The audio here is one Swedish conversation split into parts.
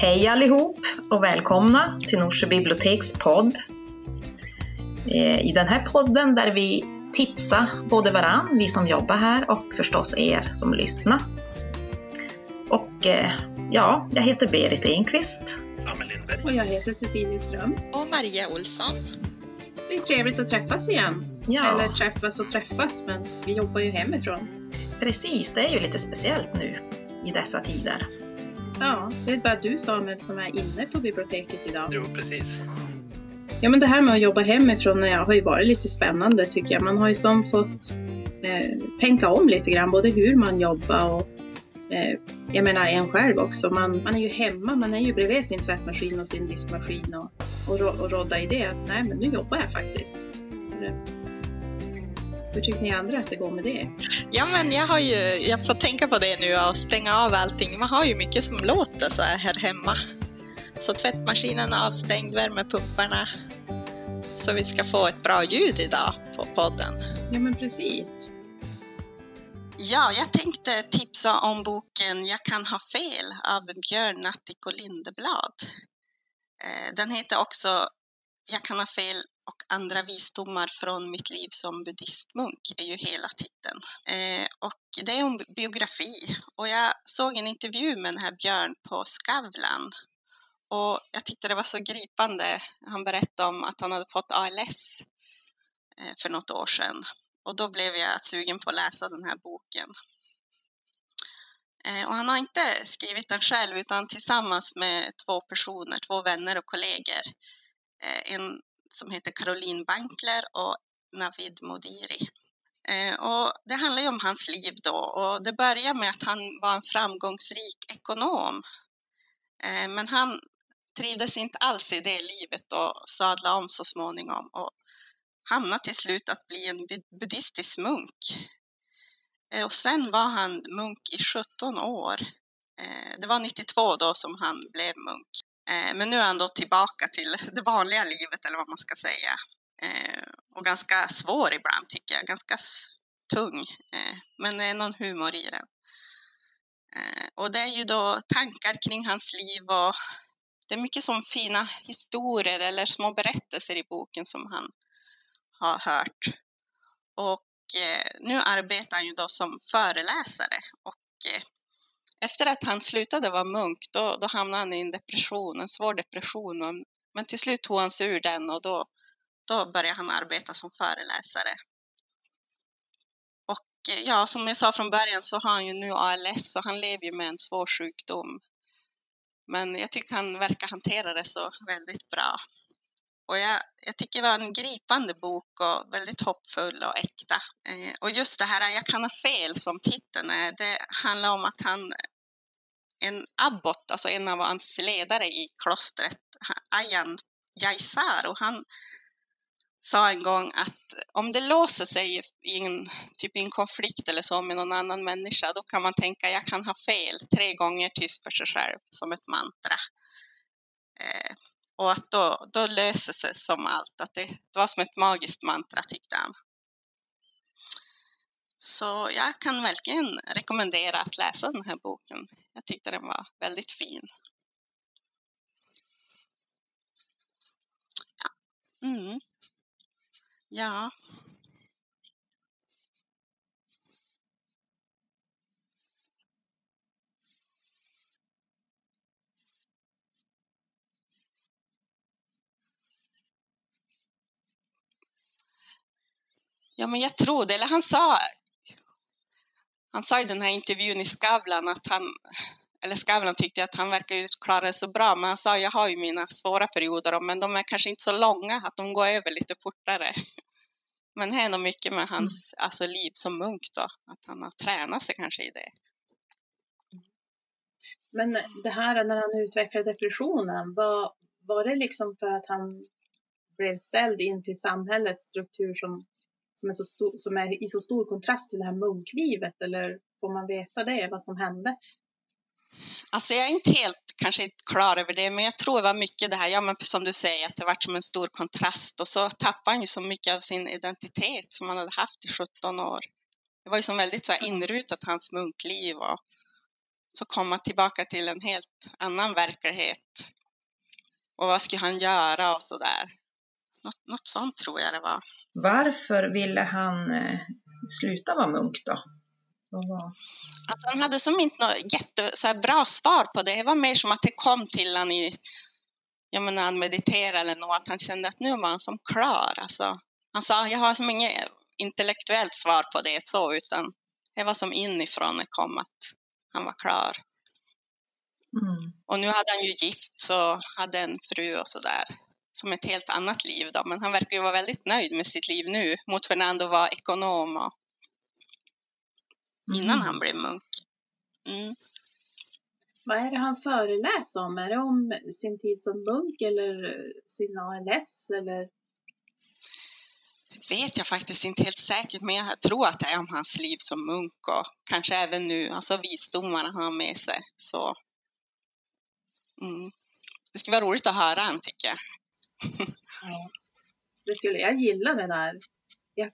Hej allihop och välkomna till Norsjö biblioteks podd. Eh, I den här podden där vi tipsar både varann, vi som jobbar här och förstås er som lyssnar. Och eh, ja, jag heter Berit Enqvist. Samuel Lindberg. Och jag heter Cecilia Ström. Och Maria Olsson. Det är trevligt att träffas igen. Ja. Eller träffas och träffas, men vi jobbar ju hemifrån. Precis, det är ju lite speciellt nu i dessa tider. Ja, det är bara du Samuel som är inne på biblioteket idag. Jo, precis. Ja, men det här med att jobba hemifrån ja, har ju varit lite spännande tycker jag. Man har ju som fått eh, tänka om lite grann, både hur man jobbar och eh, jag menar en själv också. Man, man är ju hemma, man är ju bredvid sin tvättmaskin och sin diskmaskin och, och, och rodda i det. att, Nej, men nu jobbar jag faktiskt. Hur, tycker ni andra att det går med det? Ja, men jag har ju, jag får tänka på det nu och stänga av allting. Man har ju mycket som låter så här, här hemma. Så tvättmaskinen är avstängd, värmepumparna. Så vi ska få ett bra ljud idag på podden. Ja, men precis. Ja, jag tänkte tipsa om boken Jag kan ha fel av Björn Natthik och Lindeblad. Eh, Den heter också Jag kan ha fel och andra visdomar från mitt liv som buddhistmunk är ju hela titeln. Eh, Och det är en biografi och jag såg en intervju med den här Björn på Skavlan och jag tyckte det var så gripande. Han berättade om att han hade fått ALS eh, för något år sedan och då blev jag sugen på att läsa den här boken. Eh, och han har inte skrivit den själv utan tillsammans med två personer, två vänner och kollegor. Eh, en som heter Caroline Bankler och Navid Modiri. Eh, och det handlar ju om hans liv då och det börjar med att han var en framgångsrik ekonom. Eh, men han trivdes inte alls i det livet och sadlade om så småningom och hamnade till slut att bli en buddhistisk munk. Eh, och sen var han munk i 17 år. Det var 92 då som han blev munk. Eh, Men nu är han då tillbaka till det vanliga livet eller vad man ska säga. Eh, Och ganska svår ibland tycker jag, ganska tung. Eh, Men det är någon humor i den. Eh, Och det är ju då tankar kring hans liv och det är mycket som fina historier eller små berättelser i boken som han har hört. Och eh, nu arbetar han ju då som föreläsare och eh, efter att han slutade vara munk då, då hamnade han i en depression, en svår depression. Och, men till slut tog han sig ur den och då, då började han arbeta som föreläsare. Och eh, ja, som jag sa från början så har han ju nu ALS och han lever ju med en svår sjukdom. Men jag tycker han verkar hantera det så väldigt bra. Och jag, jag tycker det var en gripande bok och väldigt hoppfull och äkta. Eh, och just det här Jag kan ha fel som titeln är, det handlar om att han, en abbot, alltså en av hans ledare i klostret, Ayan Jaisar, och han sa en gång att om det låser sig i en, typ i en konflikt eller så med någon annan människa, då kan man tänka jag kan ha fel tre gånger tyst för sig själv som ett mantra. Eh, och att då, då löser sig som allt, att det, det var som ett magiskt mantra tyckte han. Så jag kan verkligen rekommendera att läsa den här boken. Jag tyckte den var väldigt fin. Ja. Mm. Ja. Ja, men jag tror det. Eller han sa, han sa i den här intervjun i Skavlan att han, eller Skavlan tyckte att han verkar ju klara det så bra, men han sa jag har ju mina svåra perioder, men de är kanske inte så långa, att de går över lite fortare. Men det är nog mycket med hans alltså, liv som munk då, att han har tränat sig kanske i det. Men det här när han utvecklade depressionen, var, var det liksom för att han blev ställd in till samhällets struktur som, som, är så stor, som är i så stor kontrast till det här munklivet? Eller får man veta det, vad som hände? Alltså jag är inte helt kanske inte klar över det, men jag tror det var mycket det här, ja men som du säger, att det var som en stor kontrast och så tappade han ju så mycket av sin identitet som han hade haft i 17 år. Det var ju som väldigt så här inrutat hans munkliv och så komma tillbaka till en helt annan verklighet. Och vad skulle han göra och så där. Något, något sånt tror jag det var. Varför ville han eh, sluta vara munk då? Alltså, han hade som inte något jätte, så bra svar på det. Det var mer som att det kom till honom i, jag menar, han mediterade eller något, att han kände att nu var han som klar. Alltså, han sa, jag har som inget intellektuellt svar på det så, utan det var som inifrån det kom att han var klar. Mm. Och nu hade han ju gift så hade en fru och sådär som ett helt annat liv då, men han verkar ju vara väldigt nöjd med sitt liv nu mot Fernando var ekonom och innan Mm. han blev munk. Mm. Vad är det han föreläser om? Är det om sin tid som munk eller sin ALS? Eller? Vet jag faktiskt inte helt säkert, men jag tror att det är om hans liv som munk och kanske även nu, alltså visdomarna han har med sig. Så mm. Det skulle vara roligt att höra han tycker jag. Det skulle jag gilla det där. Jag,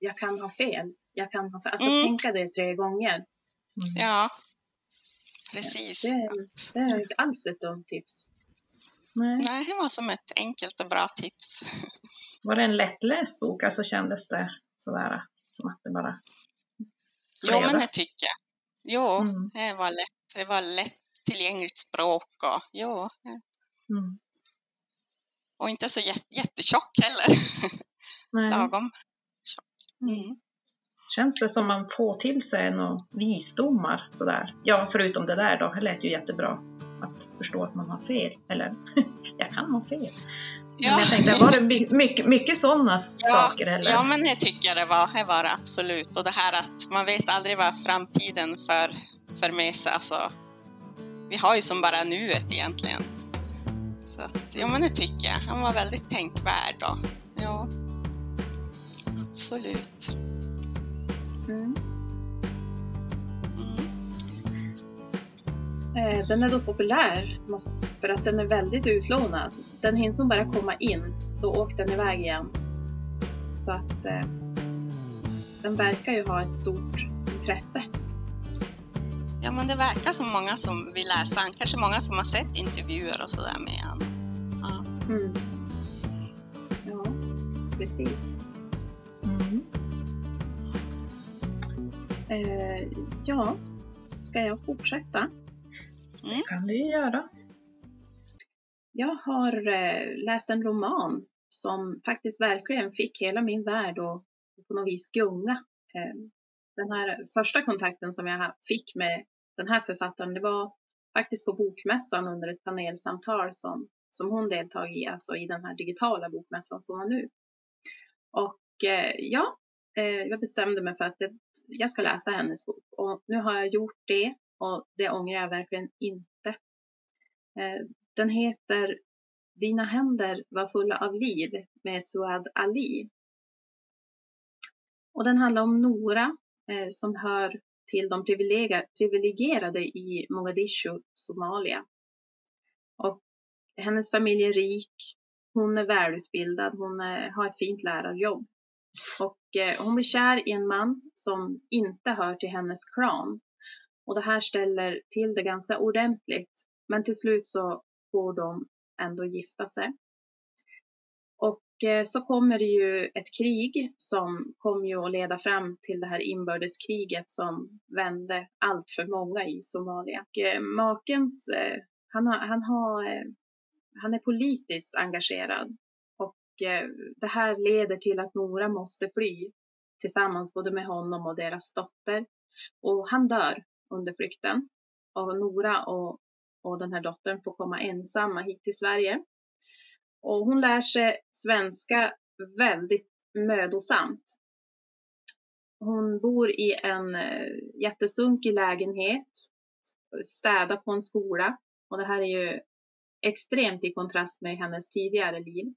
jag kan ha fel. Jag kan ha fel. Alltså Mm. tänka det tre gånger. Mm. Ja, precis. Det, det är inte alls ett dumt tips. Nej. Nej, det var som ett enkelt och bra tips. Var det en lättläst bok? Alltså kändes det sådär som att det bara Jo, men det tycker jag. Jo, Mm. det var lätt. Det var lätt tillgängligt språk och jo, Mm. Och inte så jät- jättetjock heller. Nej. Lagom tjock. Mm. Känns det som man får till sig några visdomar sådär? Ja, förutom det där då, det lät ju jättebra. Att förstå att man har fel. Eller, jag kan ha fel. Men jag tänkte, var det my- mycket, mycket sådana saker? Eller? Ja, men det tycker jag det var. Det var det absolut. Och det här att man vet aldrig vad framtiden för, för med sig. Alltså, vi har ju som bara nuet egentligen. Så att, ja, men det tycker jag. Han var väldigt tänkvärd. Då. Ja, absolut. Mm. Mm. Eh, Den är då populär för att den är väldigt utlånad. Den hinns bara komma in, då åkte den iväg igen. Så att eh, den verkar ju ha ett stort intresse. Ja, men det verkar som många som vill läsa han. Kanske många som har sett intervjuer och sådär med han. Ja. Mm. Ja, precis. Mm. Eh, ja, ska jag fortsätta? Det kan du ju göra. Jag har eh, läst en roman som faktiskt verkligen fick hela min värld att på något vis gunga. Eh, den här första kontakten som jag fick med den här författaren, det var faktiskt på bokmässan under ett panelsamtal som, som hon deltagit i, alltså i den här digitala bokmässan som var nu. Och eh, ja, eh, jag bestämde mig för att det, jag ska läsa hennes bok och nu har jag gjort det och det ångrar jag verkligen inte. Eh, den heter Dina händer var fulla av liv med Suad Ali. Och den handlar om Nora Eh, som hör till de privilegierade i Mogadishu, Somalia. Och hennes familj är rik, hon är välutbildad, hon är, har ett fint lärarjobb. Och eh, hon blir kär i en man som inte hör till hennes klan. Och det här ställer till det ganska ordentligt. Men till slut så får de ändå gifta sig. Och Eh, så kommer det ju ett krig som kom ju att leda fram till det här inbördeskriget som vände allt för många i Somalia. Och, eh, makens, eh, han, har, han, har, han är politiskt engagerad och det här leder till att Nora måste fly tillsammans både med honom och deras dotter. Och han dör under flykten. Och Nora och och den här dottern får komma ensamma hit till Sverige. Och hon lär sig svenska väldigt mödosamt. Hon bor i en eh, jättesunkig lägenhet, städar på en skola och det här är ju extremt i kontrast med hennes tidigare liv.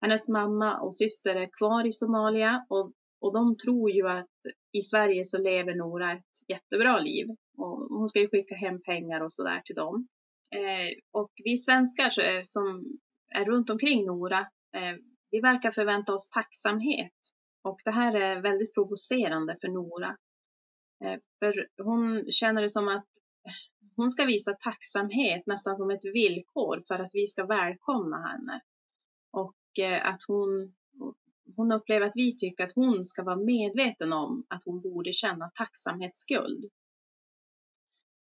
Hennes mamma och syster är kvar i Somalia och, och de tror ju att i Sverige så lever Nora ett jättebra liv och hon ska ju skicka hem pengar och sådär till dem. Eh, och vi svenskar som är runt omkring Nora, eh, vi verkar förvänta oss tacksamhet. Och det här är väldigt provocerande för Nora. Eh, för hon känner det som att eh, hon ska visa tacksamhet nästan som ett villkor för att vi ska välkomna henne. Och eh, att hon, hon upplever att vi tycker att hon ska vara medveten om att hon borde känna tacksamhetsskuld.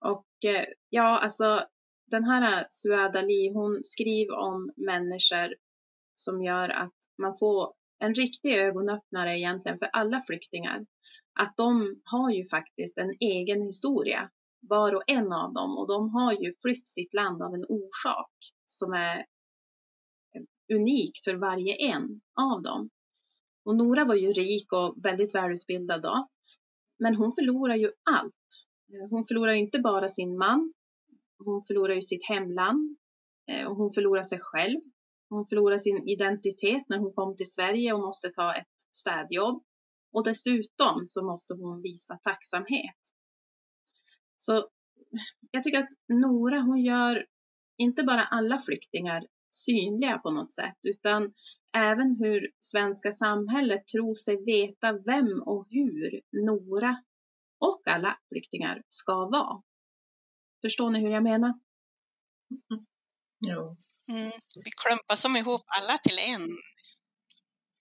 Och eh, ja, alltså den här Suada Li, hon skriver om människor som gör att man får en riktig ögonöppnare egentligen för alla flyktingar. Att de har ju faktiskt en egen historia, var och en av dem, och de har ju flytt sitt land av en orsak som är unik för varje en av dem. Och Nora var ju rik och väldigt välutbildad då, men hon förlorar ju allt. Hon förlorar inte bara sin man, hon förlorar ju sitt hemland eh, och hon förlorar sig själv. Hon förlorar sin identitet när hon kom till Sverige och måste ta ett städjobb. Och dessutom så måste hon visa tacksamhet. Så jag tycker att Nora, hon gör inte bara alla flyktingar synliga på något sätt, utan även hur svenska samhället tror sig veta vem och hur Nora och alla flyktingar ska vara. Förstår ni hur jag menar? Mm. Jo. Mm. Vi klumpar som ihop alla till en.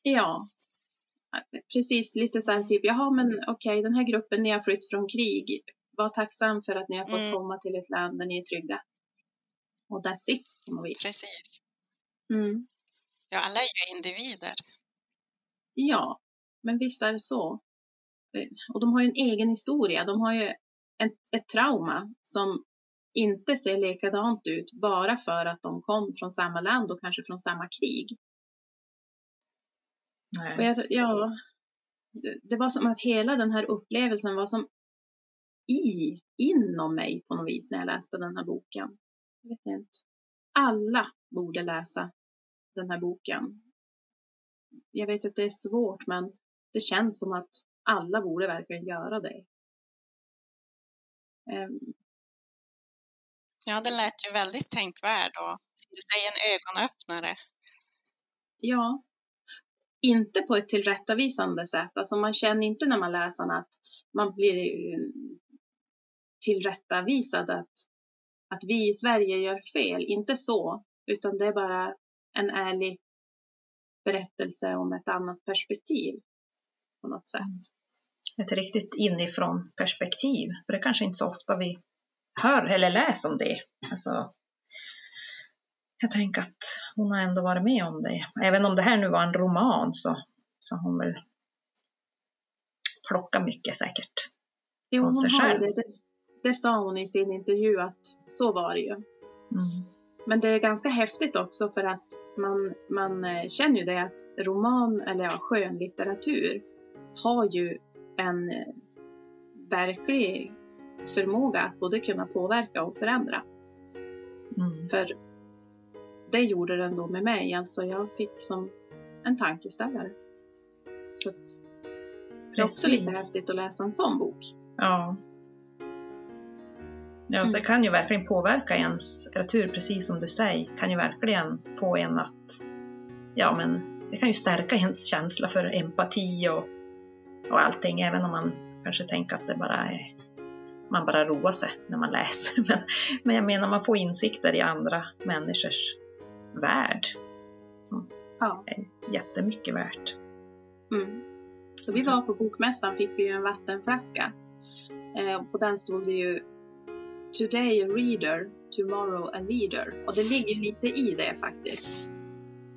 Ja, precis lite så här typ, jaha men okej okay, den här gruppen ni har flytt från krig, var tacksam för att ni har fått mm. komma till ett land där ni är trygga. Och that's it på något vis. Precis. Mm. Ja, alla är ju individer. Ja, men visst är det så. Och de har ju en egen historia. De har ju ett, ett trauma som inte ser likadant ut bara för att de kom från samma land och kanske från samma krig. Nej. Jag, ja, det var som att hela den här upplevelsen var som i, inom mig på något vis när jag läste den här boken. Jag vet inte. Alla borde läsa den här boken. Jag vet att det är svårt men det känns som att alla borde verkligen göra det. Ja, det lät ju väldigt tänkvärd och som du säger en ögonöppnare. Ja, inte på ett tillrättavisande sätt. Alltså man känner inte när man läser den att man blir tillrättavisad att, att vi i Sverige gör fel. Inte så, utan det är bara en ärlig berättelse om ett annat perspektiv på något sätt. Ett riktigt inifrån perspektiv, för det är kanske inte så ofta vi hör eller läser om det. Alltså, jag tänker att hon har ändå varit med om det. Även om det här nu var en roman så, så har hon väl plockat mycket säkert. Jo, hon sig själv. Det, det, det, sa hon i sin intervju att så var det ju. Mm. Men det är ganska häftigt också för att man, man eh, känner ju det att roman eller ja, skönlitteratur har ju en eh, verklig förmåga att både kunna påverka och förändra. Mm. För det gjorde den då med mig, alltså jag fick som en tankeställare. Så det är också lite häftigt att läsa en sån bok. Ja. Ja, så det mm. kan ju verkligen påverka ens litteratur, precis som du säger, kan ju verkligen få en att, ja men, det kan ju stärka ens känsla för empati och, och allting, även om man kanske tänker att det bara är man bara roar sig när man läser. Men, men jag menar, man får insikter i andra människors värld som ja. är jättemycket värt. Mm. Så vi var på bokmässan fick vi ju en vattenflaska. Eh, och på den stod det ju Today a reader, tomorrow a leader. Och det ligger lite i det faktiskt.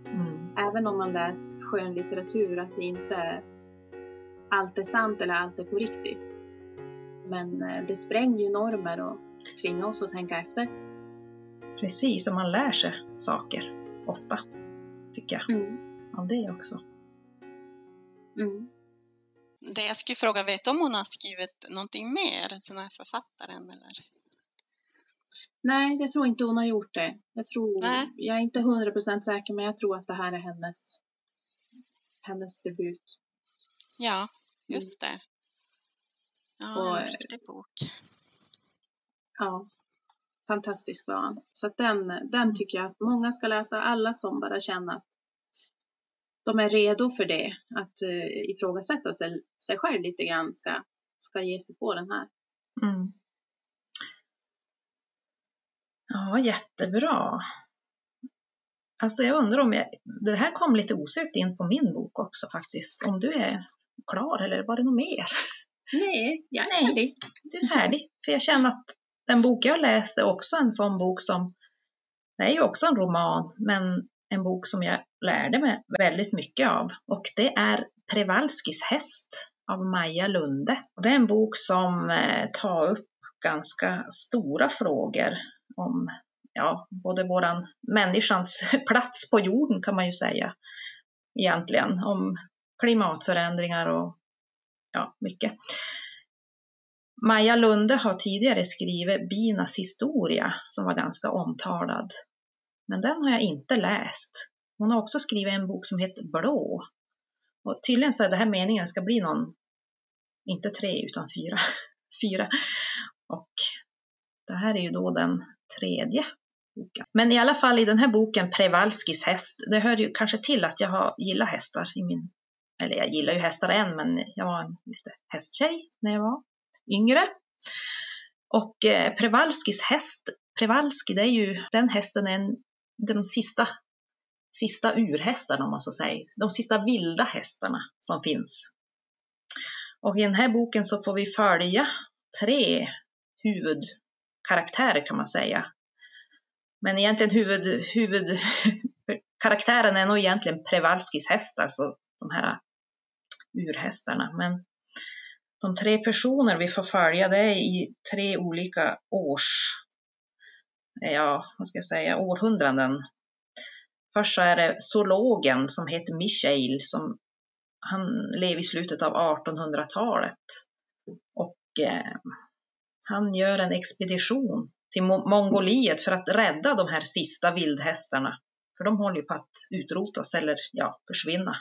Mm. Även om man läser skönlitteratur, att det inte är allt är sant eller allt är på riktigt. Men eh, det spränger ju normer och tvingar oss att tänka efter. Precis, och man lär sig saker ofta, tycker jag, mm. av det också. Mm. Det jag skulle fråga, vet du om hon har skrivit någonting mer, den här författaren? Eller? Nej, jag tror inte hon har gjort det. Jag, tror, Nej. jag är inte hundra procent säker, men jag tror att det här är hennes, hennes debut. Ja, just det. Ja, och, en riktig bok. Ja, fantastisk var han. Så att den, den tycker jag att många ska läsa, alla som bara känner att de är redo för det, att uh, ifrågasätta sig, sig själv lite grann ska, ska ge sig på den här. Mm. Ja, jättebra. Alltså jag undrar om jag, det här kom lite osökt in på min bok också faktiskt. Om du är klar eller var det något mer? Nej, jag är Nej. färdig. Du är färdig. För jag känner att den bok jag läste är också en sån bok som, det är ju också en roman, men en bok som jag lärde mig väldigt mycket av. Och det är Prevalskis häst av Maja Lunde. Och det är en bok som eh, tar upp ganska stora frågor om ja, både våran människans plats på jorden kan man ju säga egentligen, om klimatförändringar och ja, mycket. Maja Lunde har tidigare skrivit Binas historia som var ganska omtalad. Men den har jag inte läst. Hon har också skrivit en bok som heter Blå. Och tydligen så är det här meningen ska bli någon, inte tre utan fyra. fyra. Och det här är ju då den tredje boken. Men i alla fall i den här boken Prevalskis häst, det hör ju kanske till att jag har gillat hästar i min, eller jag gillar ju hästar än, men jag var en lite hästtjej när jag var yngre. Och eh, Prevalskis häst, Prevalski, det är ju, den hästen är en, det är de sista, sista urhästarna om man så säger, de sista vilda hästarna som finns. Och i den här boken så får vi följa tre huvudkaraktärer kan man säga. Men egentligen huvud, huvudkaraktären är nog egentligen Prevalskis häst, alltså de här urhästarna. Men de tre personer vi får följa det är i tre olika års, ja vad ska jag säga, århundraden. Först så är det zoologen som heter Michael som han lever i slutet av 1800-talet. Och eh, han gör en expedition till Mongoliet för att rädda de här sista vildhästarna. För de håller ju på att utrotas eller ja, försvinna.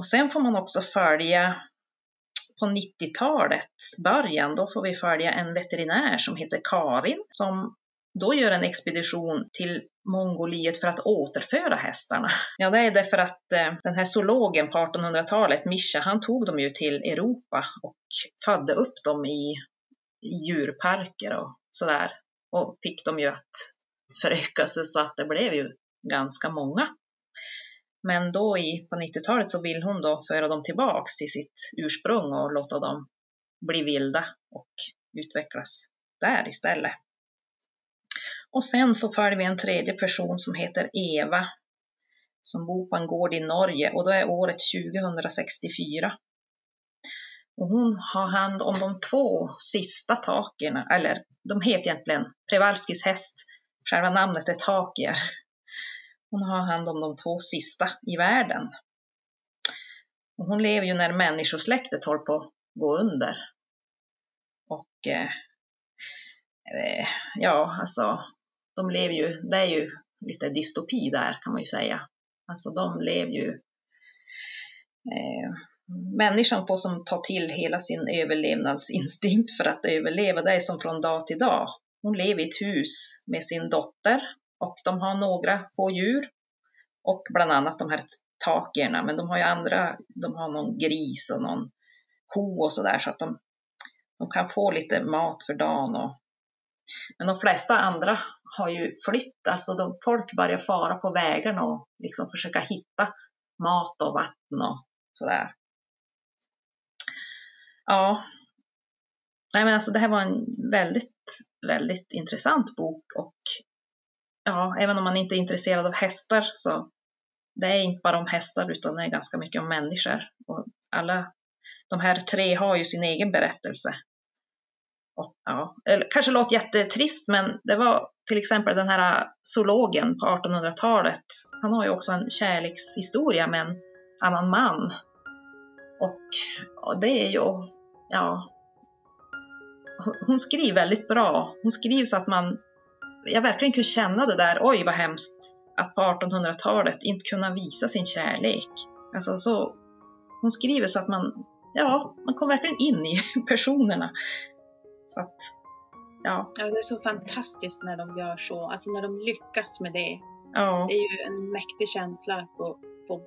Och sen får man också följa på 90-talets början, då får vi följa en veterinär som heter Karin som då gör en expedition till Mongoliet för att återföra hästarna. Ja, det är därför att eh, den här zoologen på 1800-talet, Mischa, han tog dem ju till Europa och födde upp dem i djurparker och sådär. Och fick dem ju att föröka sig så att det blev ju ganska många. Men då i, på 90-talet så vill hon då föra dem tillbaks till sitt ursprung och låta dem bli vilda och utvecklas där istället. Och sen så följer vi en tredje person som heter Eva som bor på en gård i Norge och då är året 2064. Och hon har hand om de två sista takierna, eller de heter egentligen Prevalskis häst, själva namnet är takier. Hon har hand om de två sista i världen. Och hon lever ju när människosläktet håller på att gå under. Och eh, ja, alltså, de lever ju, det är ju lite dystopi där kan man ju säga. Alltså de lever ju, eh, människan får som ta till hela sin överlevnadsinstinkt för att överleva, det är som från dag till dag. Hon lever i ett hus med sin dotter och de har några få djur och bland annat de här takierna, men de har ju andra, de har någon gris och någon ko och sådär så att de, de kan få lite mat för dagen. Och, men de flesta andra har ju flytt, alltså de, folk börjar fara på vägarna och liksom försöka hitta mat och vatten och sådär. Ja, Nej, men alltså det här var en väldigt, väldigt intressant bok och ja, även om man inte är intresserad av hästar så det är inte bara om hästar utan det är ganska mycket om människor. Och alla de här tre har ju sin egen berättelse. Och, ja, kanske låter jättetrist men det var till exempel den här zoologen på 1800-talet. Han har ju också en kärlekshistoria med en annan man. Och, och det är ju, ja, hon skriver väldigt bra. Hon skriver så att man, jag verkligen kunde känna det där, oj vad hemskt att på 1800-talet inte kunna visa sin kärlek. Alltså så, hon skriver så att man, ja, man kommer verkligen in i personerna. Så att, ja. Ja, det är så fantastiskt när de gör så, alltså när de lyckas med det. Ja. Det är ju en mäktig känsla. På, på,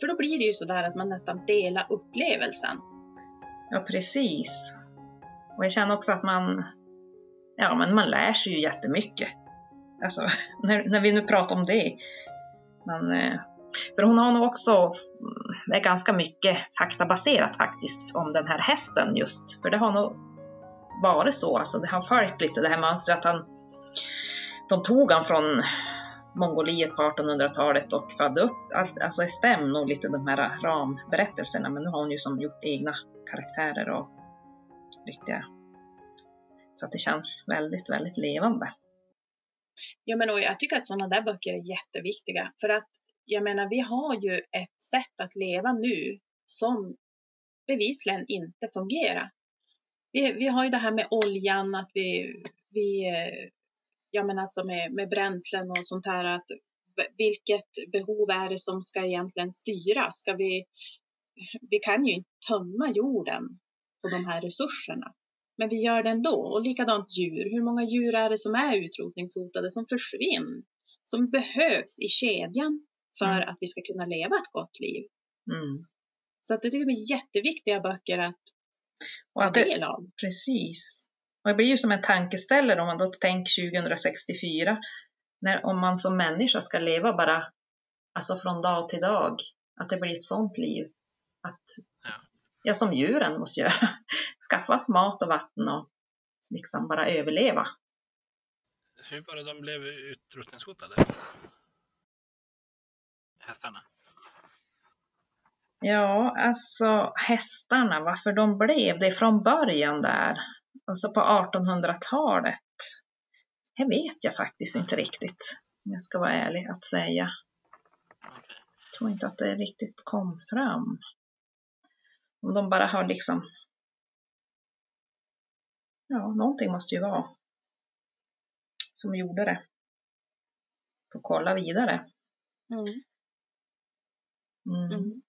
för då blir det ju sådär att man nästan delar upplevelsen. Ja, precis. Och jag känner också att man, ja, men man lär sig ju jättemycket. Alltså, när, när vi nu pratar om det. Men, eh, för hon har nog också, mm, det är ganska mycket faktabaserat faktiskt om den här hästen just, för det har nog varit så, alltså det har följt lite det här mönstret att han, de tog han från Mongoliet på 1800-talet och födde upp, alltså det stämmer nog lite de här ramberättelserna, men nu har hon ju som gjort egna karaktärer och riktiga, så att det känns väldigt, väldigt levande. Ja, men och jag tycker att sådana där böcker är jätteviktiga för att jag menar, vi har ju ett sätt att leva nu som bevisligen inte fungerar. Vi, vi har ju det här med oljan, att vi, vi jag menar alltså med, med bränslen och sånt här, att vilket behov är det som ska egentligen styra? Ska vi, vi kan ju inte tömma jorden på de här resurserna. Men vi gör det ändå. Och likadant djur. Hur många djur är det som är utrotningshotade, som försvinner? Som behövs i kedjan för mm. att vi ska kunna leva ett gott liv. Mm. Så att det tycker jag är jätteviktiga böcker att ta del av. Precis. Och det blir ju som en tankeställare om man då tänker 2064, när, om man som människa ska leva bara alltså från dag till dag, att det blir ett sånt liv. Att ja, ja som djuren måste göra, skaffa mat och vatten och liksom bara överleva. Hur var det de blev utrotningshotade? Hästarna? Ja, alltså hästarna, varför de blev det från början där, alltså på 1800-talet, det vet jag faktiskt inte riktigt, om jag ska vara ärlig att säga. Jag tror inte att det riktigt kom fram. Om de bara har liksom... Ja, någonting måste ju vara som gjorde det. Får kolla vidare. Mm. Mm. Mm.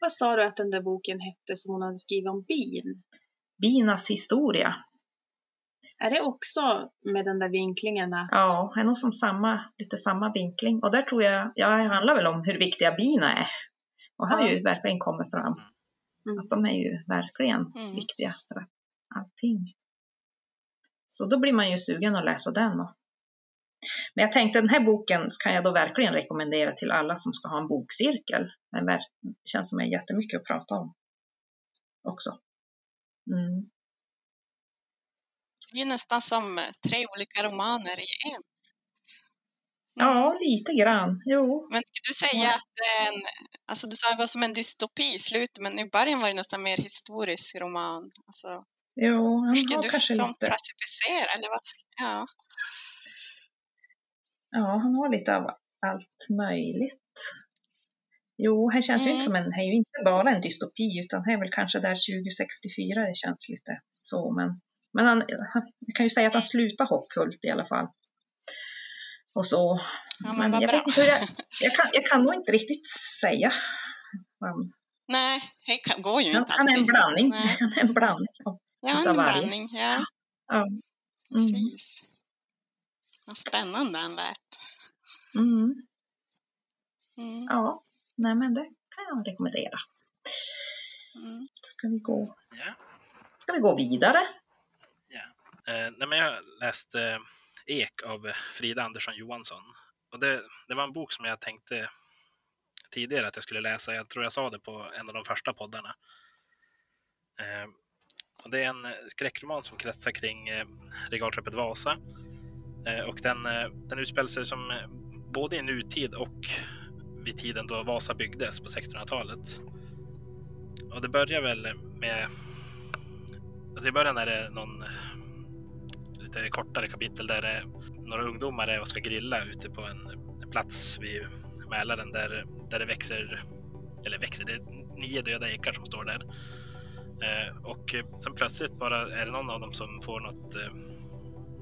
Vad sa du att den där boken hette som hon hade skrivit om bin? Binas historia. Är det också med den där vinklingen? Att... Ja, det är nog som samma, lite samma vinkling. Och där tror jag, ja, det handlar väl om hur viktiga bina är. Och här ja. har ju verkligen kommit fram. Mm. Att de är ju verkligen mm. viktiga för allting. Så då blir man ju sugen att läsa den. Och men jag tänkte den här boken kan jag då verkligen rekommendera till alla som ska ha en bokcirkel. Det känns som är jättemycket att prata om också. Mm. Det är nästan som tre olika romaner i en. Ja, lite grann. Jo. Men ska du säga att den, alltså du sa det var som en dystopi i slutet, men i början var det nästan mer historisk roman. Alltså, jo, han har du kanske som lite... klassificera eller vad? Ja. Ja, han har lite av allt möjligt. Jo, här känns mm. ju inte mm. som en, här är ju inte bara en dystopi, utan här är väl kanske där 2064 det känns lite så, men, men han, jag kan ju säga att han slutar hoppfullt i alla fall. Och så. Ja, men, men jag, vet inte jag, jag, kan, jag kan nog inte riktigt säga. Han, Nej, det går ju inte. Han, är en blandning. Han är en blandning ja, en blandning. Ja. ja. Mm. Precis. Vad spännande han lät. Mm. Mm. Ja, nej men det kan jag rekommendera. Mm. Ska vi gå? Ja. Ska vi gå vidare? Ja. Eh, nej, men jag läste eh, Ek av Frida Andersson Johansson. Och det, det var en bok som jag tänkte tidigare att jag skulle läsa. Jag tror jag sa det på en av de första poddarna. Eh, och det är en eh, skräckroman som kretsar kring eh, regalskeppet Vasa Eh, och den, eh, den utspelar sig som eh, både i nutid och vid tiden då Vasa byggdes på 1600-talet. Och det börjar väl med... Alltså i början är det någon lite kortare kapitel där eh, några ungdomar eh, är och ska grilla ute på en plats vid Mälaren där, där det växer, eller växer, det är nio döda ekar som står där. Eh, och sen plötsligt bara är det någon av dem som får något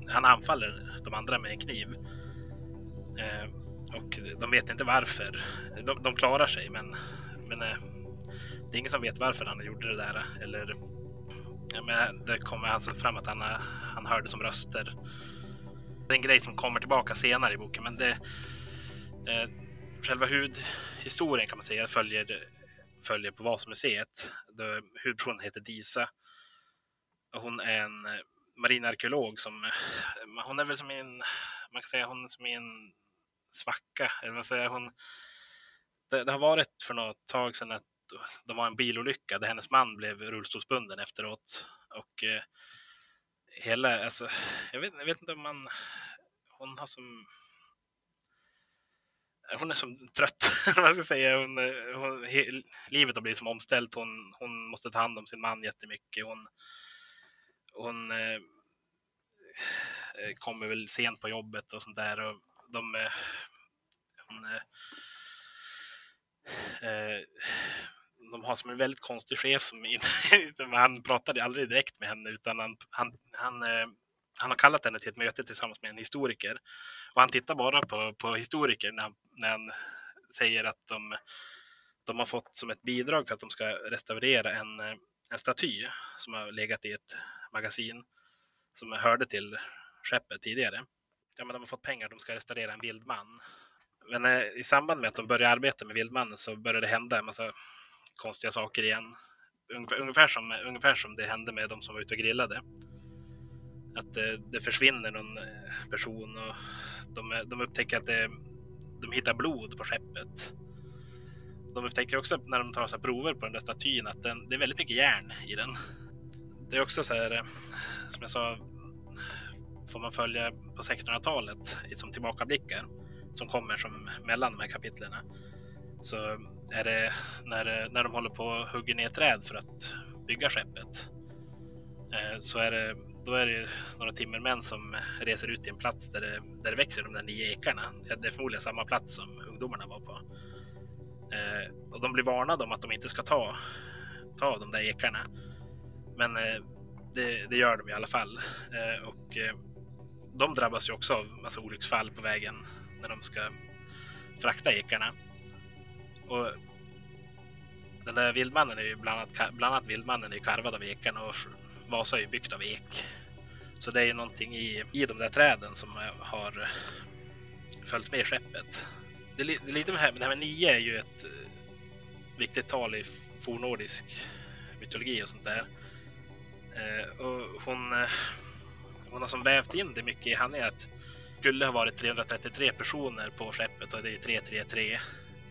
han anfaller de andra med en kniv. Eh, och de vet inte varför. De, de klarar sig, men, men eh, det är ingen som vet varför han gjorde det där. Eller, ja, men det kommer alltså fram att han, han hörde som röster. Det är en grej som kommer tillbaka senare i boken, men det, eh, själva huvudhistorien kan man säga följer, följer på Vasamuseet. Huvudpersonen heter Disa. Hon är en eh, marinarkeolog som, eh, hon är väl som en, man kan säga hon är som en svacka, eller vad säger hon, det, det, har varit för något tag sedan att de var en bilolycka där hennes man blev rullstolsbunden efteråt och eh, hela, alltså, jag vet, jag vet inte om man, hon har som hon är som trött, vad ska jag säga. Hon, eh, hon, he, livet har blivit som omställt. Hon, hon måste ta hand om sin man jättemycket. Hon, hon eh, eh kommer väl sent på jobbet och sånt där. Och de, eh, hon, eh de har som en väldigt konstig chef som in, han pratade aldrig direkt med henne utan han, han, han, eh, han har kallat henne till ett möte tillsammans med en historiker. Och han tittar bara på, på historiker när han, när han säger att de, de har fått som ett bidrag för att de ska restaurera en, en staty som har legat i ett magasin som hörde till skeppet tidigare. Ja, men de har fått pengar, de ska restaurera en vildman. Men eh, i samband med att de börjar arbeta med vildmannen så börjar det hända en massa konstiga saker igen. Ungefär, ungefär, som, ungefär som det hände med de som var ute och grillade. Att det, det försvinner någon eh, person och de, eh, de upptäcker att det, de hittar blod på skeppet. De upptäcker också när de tar så prover på den där statyn att den, det är väldigt mycket järn i den. Det är också så här, som jag sa, får man följa på 1600-talet som tillbakablickar som kommer som mellan de här kapitlen så är det när, när de håller på och hugger ner träd för att bygga skeppet eh, så är det, då är det några timmermän som reser ut till en plats där det, där det växer de där nio ekarna. Det är förmodligen samma plats som ungdomarna var på. Eh, och de blir varnade om att de inte ska ta, ta de där ekarna. Men eh, det, det, gör de i alla fall. Eh, och eh, de drabbas ju också av massa olycksfall på vägen när de ska frakta ekarna. Och den där vildmannen är ju bland annat, bland annat vildmannen är karvad av ekarna och Vasa är ju byggt av ek. Så det är ju någonting i, i de där träden som har följt med skeppet. Det, det är lite med det här, det här med nio är ju ett eh, viktigt tal i fornnordisk mytologi och sånt där. Eh, och hon, eh, hon har som vävt in det mycket i handlingen att det skulle ha varit 333 personer på skeppet och det är 333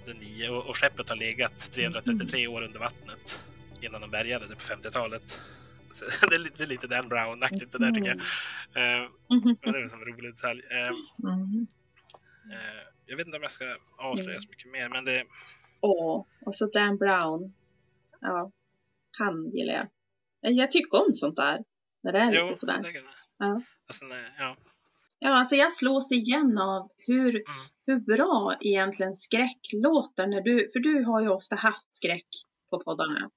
nio och, och skeppet har legat 333 år under vattnet innan de bärgade det på 50-talet. det, är, det är lite Dan Brown-aktigt det där tycker jag. Uh, det är en rolig detalj. Uh, uh, jag vet inte om jag ska avslöja så mycket mer, men det... Åh, och så Dan Brown. Ja, han gillar jag. Jag tycker om sånt där. När det är jo, lite sådär. Det ja. Alltså, ja. Ja, alltså jag slås igen av hur, mm. Hur bra egentligen skräck låter när du, för du har ju ofta haft skräck på poddarna.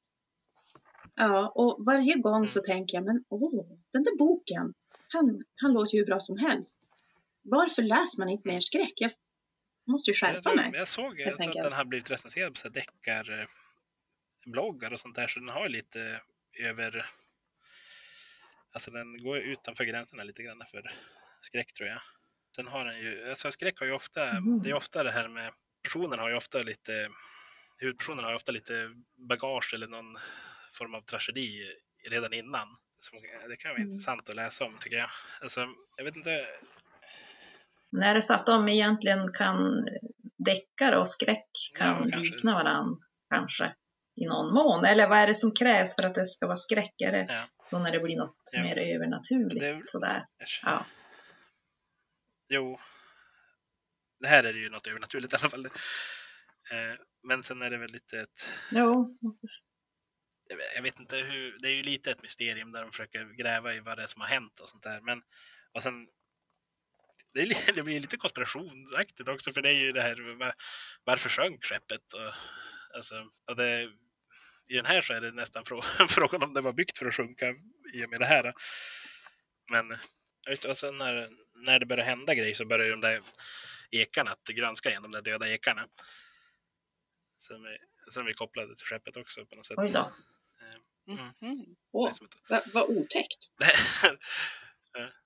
Ja, och varje gång mm. så tänker jag, men åh, den där boken, han, han låter ju hur bra som helst. Varför läser man inte mer skräck? Jag måste ju skärpa jag, mig. Jag såg att den har blivit recenserad på deckarbloggar och sånt där, så den har lite över... Alltså den går utanför gränserna lite grann för skräck tror jag. Sen har den ju, alltså skräck har ju ofta, mm. det är ofta det här med, personen har ju ofta lite, huvudpersonen har ju ofta lite bagage eller någon form av tragedi redan innan. Som, det kan vara mm. intressant att läsa om tycker jag. Alltså, jag vet inte. När är det så att de egentligen kan, deckare och skräck kan ja, likna varandra kanske i någon mån? Eller vad är det som krävs för att det ska vara skräck? Är det ja. då när det blir något ja. mer övernaturligt? Det, sådär? Ja. Jo, det här är ju något övernaturligt i alla fall. Eh, men sen är det väl lite ett... Jo. Jag vet inte hur, det är ju lite ett mysterium där de försöker gräva i vad det är som har hänt och sånt där. Men och sen, det, är, det blir lite konspirationsaktigt också för det är ju det här varför sjönk skeppet? Och, alltså, och det, I den här så är det nästan frågan om det var byggt för att sjunka i och med det här. Men alltså när, när det börjar hända grejer så börjar de där ekarna att granska igen, de där döda ekarna. Som är, som är kopplade till skeppet också på något sätt. Oj då. Mm. Mm. Åh, vad, vad otäckt.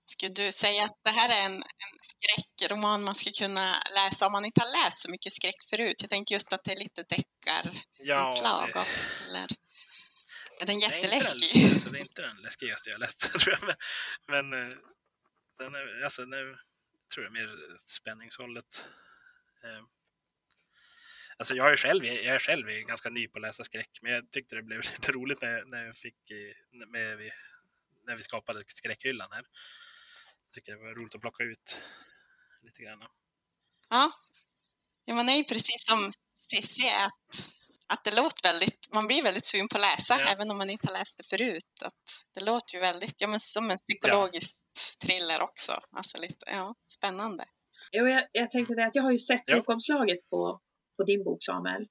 Skulle du säga att det här är en, en skräckroman man skulle kunna läsa om man inte har läst så mycket skräck förut? Jag tänkte just att det är lite deckarinslag. Ja, eller... Är den inte jätteläskig? Den, alltså, det är inte den läskigaste jag läst, tror jag. Men, men eh, den är, alltså, nu tror jag mer spänningshållet. Eh, Alltså jag är själv, jag är själv ganska ny på att läsa skräck, men jag tyckte det blev lite roligt när, när jag fick när vi- när vi skapade skräckhyllan här. Jag tycker det var roligt att plocka ut lite grann. Ja. ja, man är ju precis som Cissi att, att det låter väldigt, man blir väldigt sugen på att läsa Ja. även om man inte har läst det förut. Att det låter ju väldigt, ja men som en psykologisk thriller också. Alltså lite, ja, spännande. Jo, jag, jag tänkte det att jag har ju sett Ja. bokomslaget på, på din bok Samuel.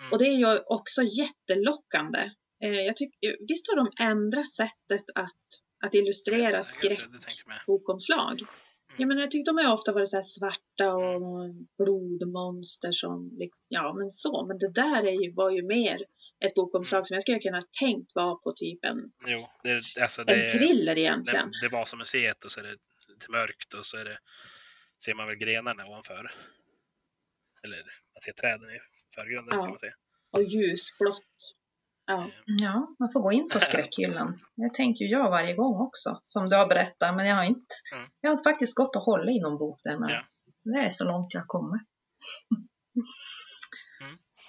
Mm. Och det är ju också jättelockande. Eh, jag tycker, visst har de ändrat sättet att, att illustrera Jag det tänker jag tyckte de har ofta varit så här svarta och blodmonster som, ja men så, men det där är ju, var ju mer ett bokomslag som jag skulle kunna tänkt var på typ en, Jo, det, alltså det, en thriller det, egentligen. det var som museet och så är det lite mörkt och så är det, ser man väl grenarna ovanför. Eller man ser träden i förgrunden Ja. kan man säga. Och ljusblått. Ja. Ja, man får gå in på skräckhyllan. Det tänker jag varje gång också, som du har berättat, men jag har inte, Mm. jag har faktiskt gått och hållit i någon bok där, men Ja. det är så långt jag kommer.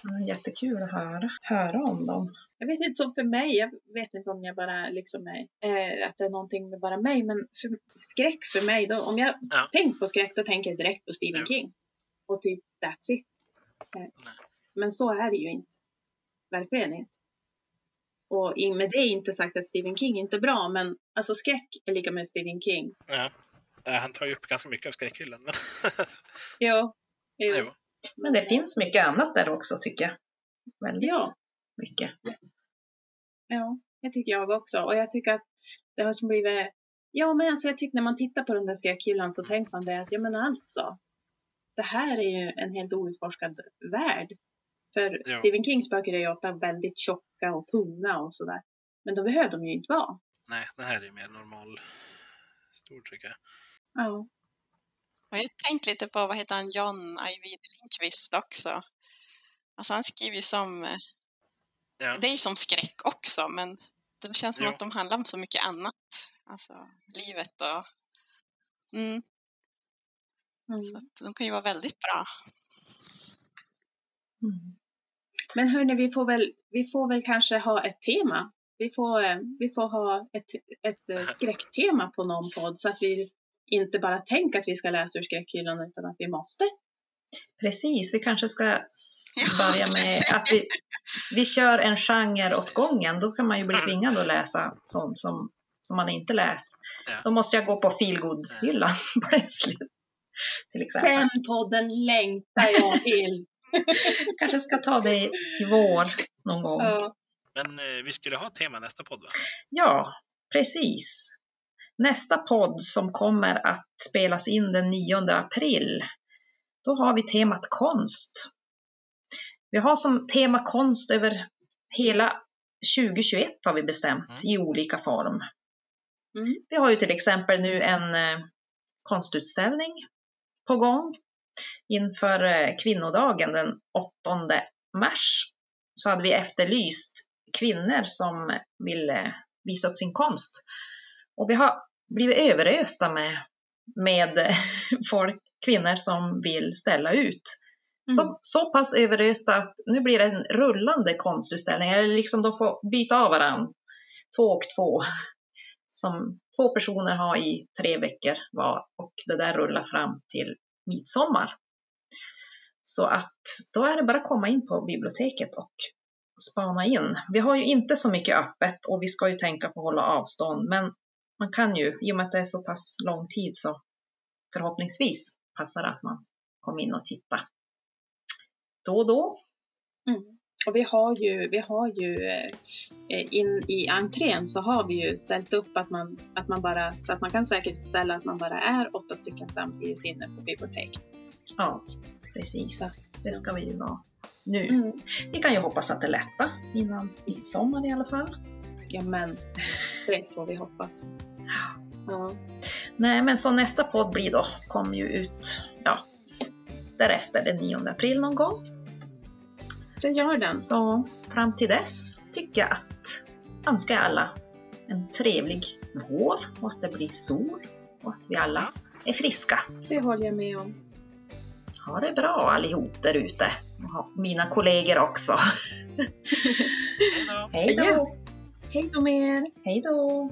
Mm. Jättekul att höra, höra om dem. Jag vet inte, som för mig, jag vet inte om jag bara liksom är, eh, att det är någonting med bara mig, men för, skräck för mig, då, om jag Ja. tänker på skräck, då tänker jag direkt på Stephen Ja. King. Och typ that's it. Eh. Men så är det ju inte. Verkligen inte. Och med det är inte sagt att Stephen King inte är bra, men alltså skräck är lika med Stephen King. Ja. Ja, Han tar ju upp ganska mycket av skräckhyllan. Men... Jo. Jo. jo. Men det finns mycket annat där också tycker jag. Väldigt Ja. mycket. Ja, det tycker jag också. Och jag tycker att det har som blivit... Ja, men alltså jag tycker när man tittar på den där skräckhyllan så tänker man det att, ja men alltså. Det här är ju en helt outforskad värld. För Ja. Stephen Kings böcker är ju ofta väldigt tjocka och tunga och sådär. Men då behöver de ju inte vara. Nej, det här är mer normal stor tycker jag. Ja. Och jag har tänkt lite på, vad heter han, John Ajvide Lindqvist också. Alltså han skriver ju som, eh, Ja. det är ju som skräck också, men det känns som Jo. att de handlar om så mycket annat. Alltså livet och... Mm, så Mm. att de kan ju vara väldigt bra. Mm. Men hörni, vi får väl, vi får väl kanske ha ett tema. Vi får, eh, vi får ha ett, ett eh, skräcktema på någon podd så att vi inte bara tänker att vi ska läsa ur skräckhyllan utan att vi måste. Precis, vi kanske ska börja med att vi, vi kör en genre åt gången. Då kan man ju bli Mm. tvingad att läsa sånt som, som man inte läst. Ja. Då måste jag gå på feelgood-hyllan plötsligt. Till exempel. Den podden längtar jag till. Kanske ska ta det i, vår någon gång. Ja. Men eh, vi skulle ha tema nästa podd va? Ja, precis. Nästa podd som kommer att spelas in den 9 april, då har vi temat konst. Vi har som tema konst över hela 2021 har vi bestämt Mm. i olika form. Mm. Vi har ju till exempel nu en eh, konstutställning på gång inför eh, kvinnodagen den 8 mars. Så hade vi efterlyst kvinnor som vill eh, visa upp sin konst. Och vi har blivit överösta med, med folk, kvinnor som vill ställa ut. Mm. Så, så pass överösta att nu blir det en rullande konstutställning, eller liksom de får byta av varandra, två och två, som två personer har i tre veckor var och det där rullar fram till midsommar. Så att då är det bara att komma in på biblioteket och spana in. Vi har ju inte så mycket öppet och vi ska ju tänka på att hålla avstånd, men man kan ju, i och med att det är så pass lång tid så förhoppningsvis passar det att man kommer in och tittar då och då. Mm. Och vi har ju, vi har ju eh, in i entrén så har vi ju ställt upp att man, att man bara, så att man kan säkerställa att man bara är åtta stycken samtidigt inne på biblioteket. Ja, precis. Det ska vi ju vara nu. Mm. Vi kan ju hoppas att det lättar innan midsommar i alla fall. Ja men, det får vi hoppas. Ja. Nej, men så nästa podd blir då, kommer ju ut, ja, därefter den 9 april någon gång. Det gör den. Så fram till dess tycker jag att önskar jag alla en trevlig vår och att det blir sol och att vi alla är friska. Det håller jag med om. Ha det bra allihop där ute. Och mina kollegor också. Hej då! Hej då! Hej då med er! Hej då!